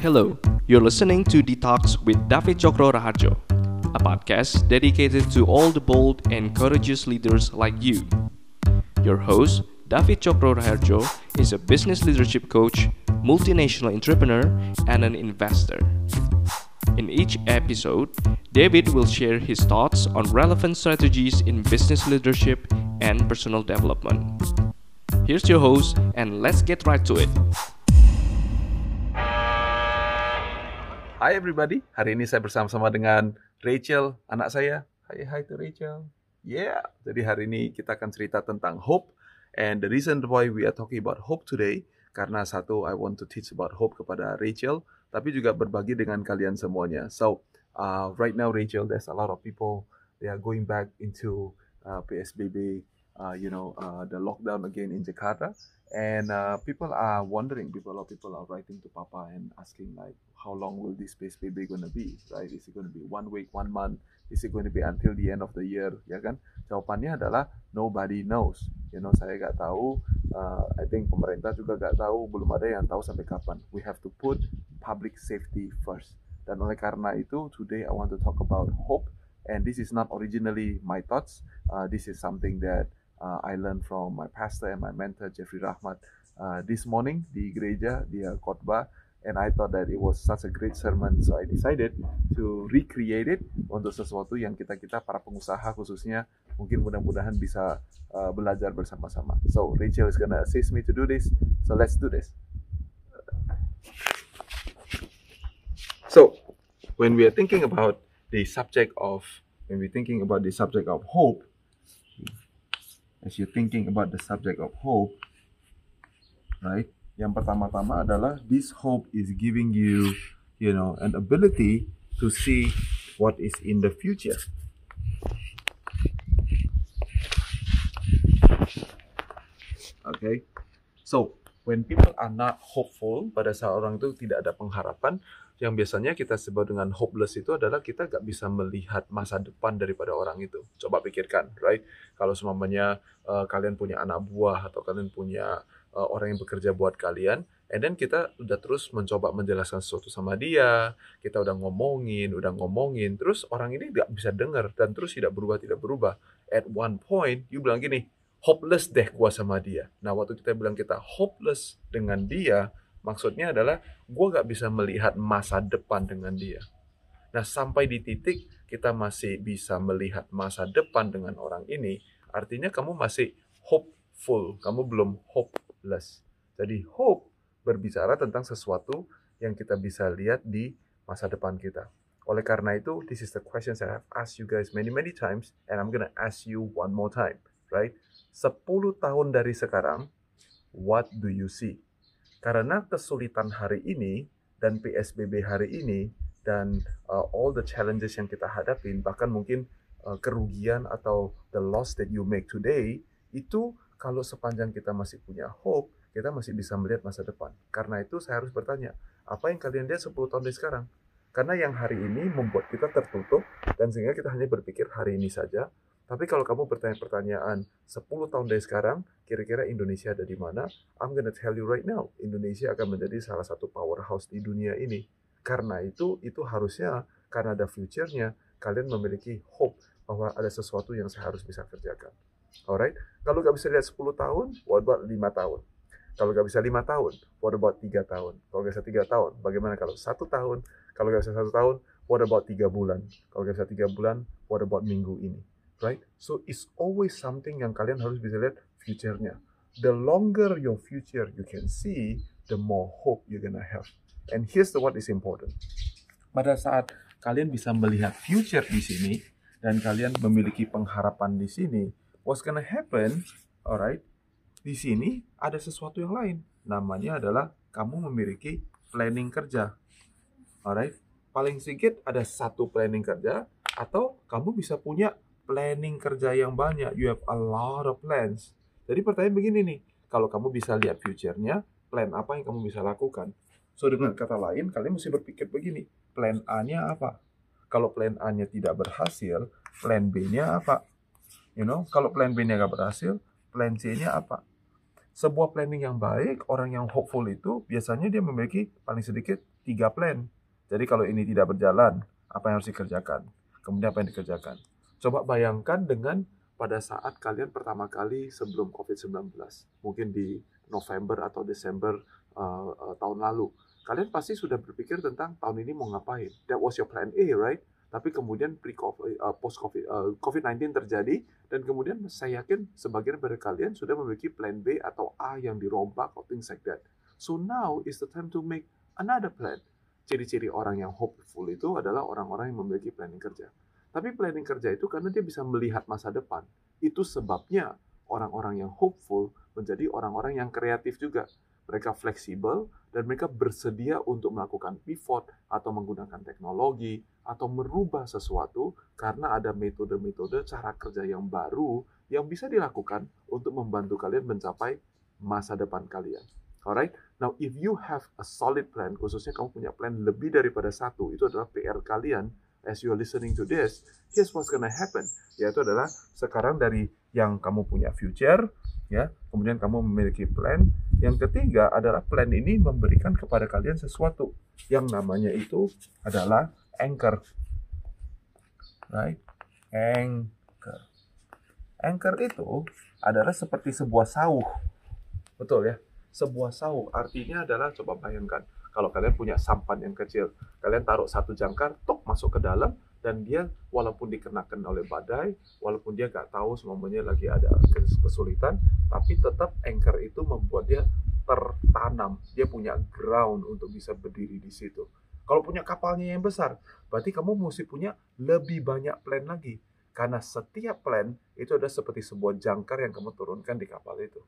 Hello, you're listening to Detox with David Chokro Raharjo, a podcast dedicated to all the bold and courageous leaders like you. Your host, David Chokro Raharjo, is a business leadership coach, multinational entrepreneur, and an investor. In each episode, David will share his thoughts on relevant strategies in business leadership and personal development. Here's your host, and let's get right to it. Hai everybody, hari ini saya bersama-sama dengan Rachel, anak saya. Hai hai to Rachel. Yeah, jadi hari ini kita akan cerita tentang hope. And the reason why we are talking about hope today, karena satu, I want to teach about hope kepada Rachel, tapi juga berbagi dengan kalian semuanya. So, uh, right now Rachel, there's a lot of people, they are going back into uh, PSBB, you know, uh, the lockdown again in Jakarta. And uh, people are wondering, people, a lot of people are writing to Papa and asking like, how long will this PSBB going to be, right? Is it going to be one week, one month? Is it going to be until the end of the year, ya kan? Jawabannya adalah nobody knows. You know, saya nggak tahu. Uh, I think pemerintah juga nggak tahu. Belum ada yang tahu sampai kapan. We have to put public safety first. Dan oleh karena itu, today I want to talk about hope. And this is not originally my thoughts. Uh, this is something that uh, I learned from my pastor and my mentor Jeffrey Rahmat uh, this morning di gereja dia khotbah and I thought that it was such a great sermon so I decided to recreate it untuk sesuatu yang kita kita para pengusaha khususnya mungkin mudah-mudahan bisa uh, belajar bersama-sama. So Rachel is gonna assist me to do this so let's do this. So when we are thinking about the subject of when we're thinking about the subject of hope as you're thinking about the subject of hope, right? Yang pertama-tama adalah this hope is giving you, you know, an ability to see what is in the future. Okay, so when people are not hopeful, pada saat orang itu tidak ada pengharapan, yang biasanya kita sebut dengan hopeless itu adalah kita gak bisa melihat masa depan daripada orang itu. Coba pikirkan, right? Kalau semuanya uh, kalian punya anak buah atau kalian punya uh, orang yang bekerja buat kalian, and then kita udah terus mencoba menjelaskan sesuatu sama dia, kita udah ngomongin, udah ngomongin, terus orang ini gak bisa dengar dan terus tidak berubah, tidak berubah. At one point, you bilang gini, hopeless deh gua sama dia. Nah, waktu kita bilang kita hopeless dengan dia, Maksudnya adalah gue gak bisa melihat masa depan dengan dia. Nah sampai di titik kita masih bisa melihat masa depan dengan orang ini, artinya kamu masih hopeful, kamu belum hopeless. Jadi hope berbicara tentang sesuatu yang kita bisa lihat di masa depan kita. Oleh karena itu, this is the question I have asked you guys many many times, and I'm gonna ask you one more time, right? 10 tahun dari sekarang, what do you see? Karena kesulitan hari ini dan PSBB hari ini dan uh, all the challenges yang kita hadapin, bahkan mungkin uh, kerugian atau the loss that you make today, itu kalau sepanjang kita masih punya hope, kita masih bisa melihat masa depan. Karena itu saya harus bertanya, apa yang kalian lihat 10 tahun dari sekarang? Karena yang hari ini membuat kita tertutup dan sehingga kita hanya berpikir hari ini saja, tapi kalau kamu bertanya pertanyaan 10 tahun dari sekarang, kira-kira Indonesia ada di mana? I'm gonna tell you right now, Indonesia akan menjadi salah satu powerhouse di dunia ini. Karena itu, itu harusnya karena ada future-nya, kalian memiliki hope bahwa ada sesuatu yang saya harus bisa kerjakan. Alright? Kalau nggak bisa lihat 10 tahun, what about 5 tahun? Kalau nggak bisa 5 tahun, what about 3 tahun? Kalau nggak bisa 3 tahun, bagaimana kalau 1 tahun? Kalau nggak bisa 1 tahun, what about 3 bulan? Kalau nggak bisa 3 bulan, what about minggu ini? Right? So it's always something yang kalian harus bisa lihat future-nya. The longer your future you can see, the more hope you're gonna have. And here's the what is important. Pada saat kalian bisa melihat future di sini dan kalian memiliki pengharapan di sini, what's gonna happen? Alright, di sini ada sesuatu yang lain. Namanya adalah kamu memiliki planning kerja. Alright, paling sedikit ada satu planning kerja atau kamu bisa punya planning kerja yang banyak. You have a lot of plans. Jadi pertanyaan begini nih, kalau kamu bisa lihat future-nya, plan apa yang kamu bisa lakukan? So dengan kata lain, kalian mesti berpikir begini, plan A-nya apa? Kalau plan A-nya tidak berhasil, plan B-nya apa? You know, kalau plan B-nya nggak berhasil, plan C-nya apa? sebuah planning yang baik, orang yang hopeful itu biasanya dia memiliki paling sedikit tiga plan. Jadi kalau ini tidak berjalan, apa yang harus dikerjakan? Kemudian apa yang dikerjakan? Coba bayangkan dengan pada saat kalian pertama kali sebelum COVID-19, mungkin di November atau Desember uh, uh, tahun lalu, kalian pasti sudah berpikir tentang tahun ini mau ngapain. That was your plan A, right? Tapi kemudian pre -COVID, uh, post COVID uh, COVID-19 terjadi dan kemudian saya yakin sebagian dari kalian sudah memiliki plan B atau A yang dirombak atau things like that. So now is the time to make another plan. Ciri-ciri orang yang hopeful itu adalah orang-orang yang memiliki planning kerja. Tapi planning kerja itu karena dia bisa melihat masa depan. Itu sebabnya orang-orang yang hopeful menjadi orang-orang yang kreatif juga mereka fleksibel, dan mereka bersedia untuk melakukan pivot atau menggunakan teknologi atau merubah sesuatu karena ada metode-metode cara kerja yang baru yang bisa dilakukan untuk membantu kalian mencapai masa depan kalian. Alright, now if you have a solid plan, khususnya kamu punya plan lebih daripada satu, itu adalah PR kalian as you are listening to this, here's what's gonna happen. Yaitu adalah sekarang dari yang kamu punya future, ya, kemudian kamu memiliki plan, yang ketiga adalah plan ini memberikan kepada kalian sesuatu yang namanya itu adalah anchor. Right? Anchor. Anchor itu adalah seperti sebuah sauh. Betul ya? Sebuah sauh artinya adalah coba bayangkan kalau kalian punya sampan yang kecil, kalian taruh satu jangkar, tok masuk ke dalam, dan dia walaupun dikenakan oleh badai, walaupun dia gak tahu semuanya lagi ada kesulitan, tapi tetap anchor itu membuat dia tertanam, dia punya ground untuk bisa berdiri di situ. Kalau punya kapalnya yang besar, berarti kamu mesti punya lebih banyak plan lagi. Karena setiap plan itu ada seperti sebuah jangkar yang kamu turunkan di kapal itu.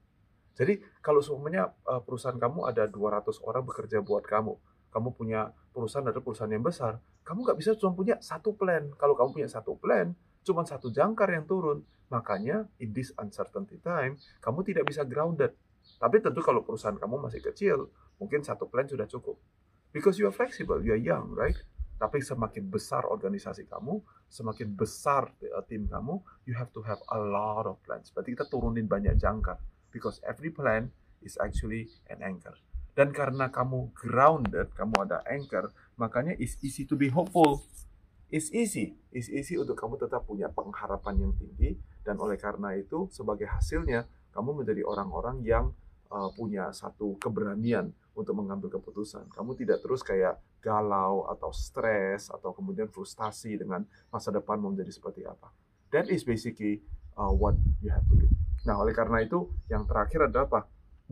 Jadi kalau semuanya eh, perusahaan kamu ada 200 orang bekerja buat kamu, kamu punya perusahaan adalah perusahaan yang besar, kamu nggak bisa cuma punya satu plan. Kalau kamu punya satu plan, cuma satu jangkar yang turun. Makanya, in this uncertainty time, kamu tidak bisa grounded. Tapi tentu kalau perusahaan kamu masih kecil, mungkin satu plan sudah cukup. Because you are flexible, you are young, right? Tapi semakin besar organisasi kamu, semakin besar uh, tim kamu, you have to have a lot of plans. Berarti kita turunin banyak jangkar. Because every plan is actually an anchor. Dan karena kamu grounded, kamu ada anchor, makanya it's easy to be hopeful. It's easy, it's easy untuk kamu tetap punya pengharapan yang tinggi dan oleh karena itu sebagai hasilnya kamu menjadi orang-orang yang uh, punya satu keberanian untuk mengambil keputusan. Kamu tidak terus kayak galau atau stres atau kemudian frustasi dengan masa depan mau menjadi seperti apa. That is basically uh, what you have to do. Nah, oleh karena itu yang terakhir adalah apa?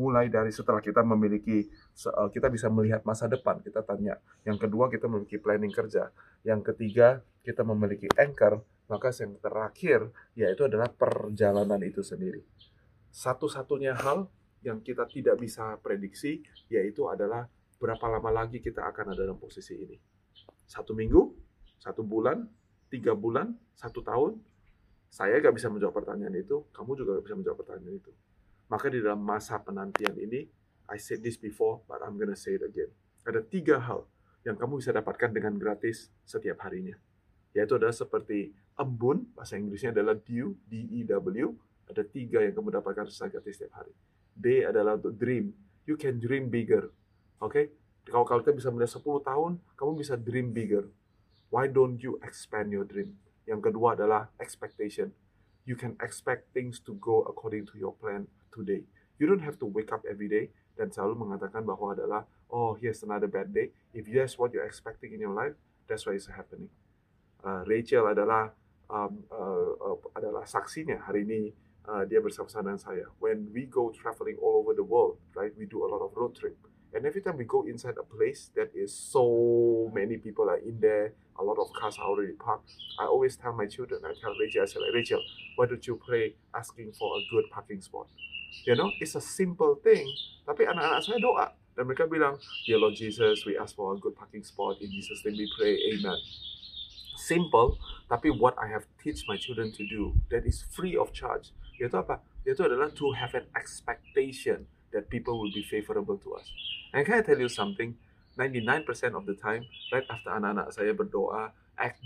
mulai dari setelah kita memiliki eh, kita bisa melihat masa depan kita tanya. Yang kedua kita memiliki planning kerja. Yang ketiga kita memiliki anchor. Maka yang terakhir yaitu adalah perjalanan itu sendiri. Satu-satunya hal yang kita tidak bisa prediksi yaitu adalah berapa lama lagi kita akan ada dalam posisi ini. Satu minggu satu bulan tiga bulan satu tahun saya gak bisa menjawab pertanyaan itu kamu juga gak bisa menjawab pertanyaan itu maka di dalam masa penantian ini, I said this before, but I'm gonna say it again. Ada tiga hal yang kamu bisa dapatkan dengan gratis setiap harinya. Yaitu adalah seperti embun, bahasa Inggrisnya adalah dew, D-E-W. Ada tiga yang kamu dapatkan secara gratis setiap hari. D adalah untuk dream. You can dream bigger. Oke? Okay? Kalau kalian bisa melihat 10 tahun, kamu bisa dream bigger. Why don't you expand your dream? Yang kedua adalah expectation. You can expect things to go according to your plan today. You don't have to wake up every day dan selalu mengatakan bahwa adalah oh here's another bad day. If that's what you're expecting in your life, that's why it's happening. Uh, Rachel adalah um, uh, uh, adalah saksinya hari ini uh, dia bersama-sama dengan saya. When we go traveling all over the world, right, we do a lot of road trip. And every time we go inside a place that is so many people are in there, a lot of cars are already parked. I always tell my children, I tell Rachel, I say, like, Rachel, why don't you pray asking for a good parking spot? You know, it's a simple thing. Tapi anak-anak saya doa. Dan mereka bilang, Dear Lord Jesus, we ask for a good parking spot. In Jesus' name we pray, Amen. Simple, tapi what I have teach my children to do, that is free of charge. Yaitu apa? Yaitu adalah to have an expectation that people will be favorable to us. And can I tell you something? 99% of the time, right after anak-anak saya berdoa,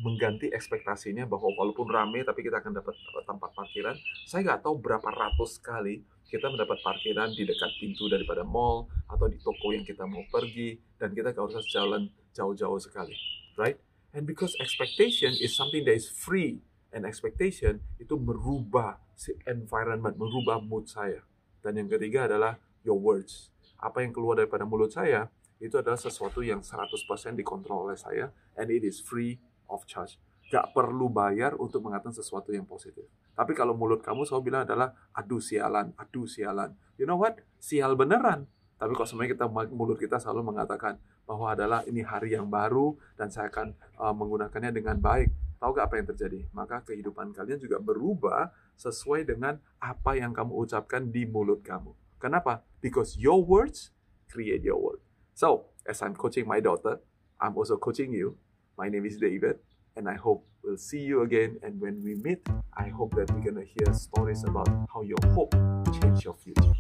mengganti ekspektasinya bahwa walaupun rame tapi kita akan dapat tempat parkiran. Saya nggak tahu berapa ratus kali kita mendapat parkiran di dekat pintu daripada mall atau di toko yang kita mau pergi dan kita gak usah jalan jauh-jauh sekali, right? And because expectation is something that is free and expectation itu merubah si environment, merubah mood saya. Dan yang ketiga adalah your words. Apa yang keluar daripada mulut saya itu adalah sesuatu yang 100% dikontrol oleh saya and it is free of charge. Gak perlu bayar untuk mengatakan sesuatu yang positif. Tapi kalau mulut kamu selalu bilang adalah aduh sialan, aduh sialan. You know what? Sial beneran. Tapi kalau sebenarnya kita mulut kita selalu mengatakan bahwa adalah ini hari yang baru dan saya akan uh, menggunakannya dengan baik. Tahu gak apa yang terjadi? Maka kehidupan kalian juga berubah sesuai dengan apa yang kamu ucapkan di mulut kamu. Kenapa? Because your words create your world. So, as I'm coaching my daughter, I'm also coaching you. My name is David. and I hope we'll see you again. And when we meet, I hope that we're gonna hear stories about how your hope changed your future.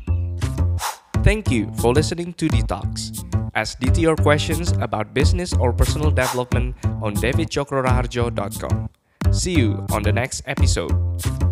Thank you for listening to Detox. Ask DT your questions about business or personal development on davidchokroraharjo.com. See you on the next episode.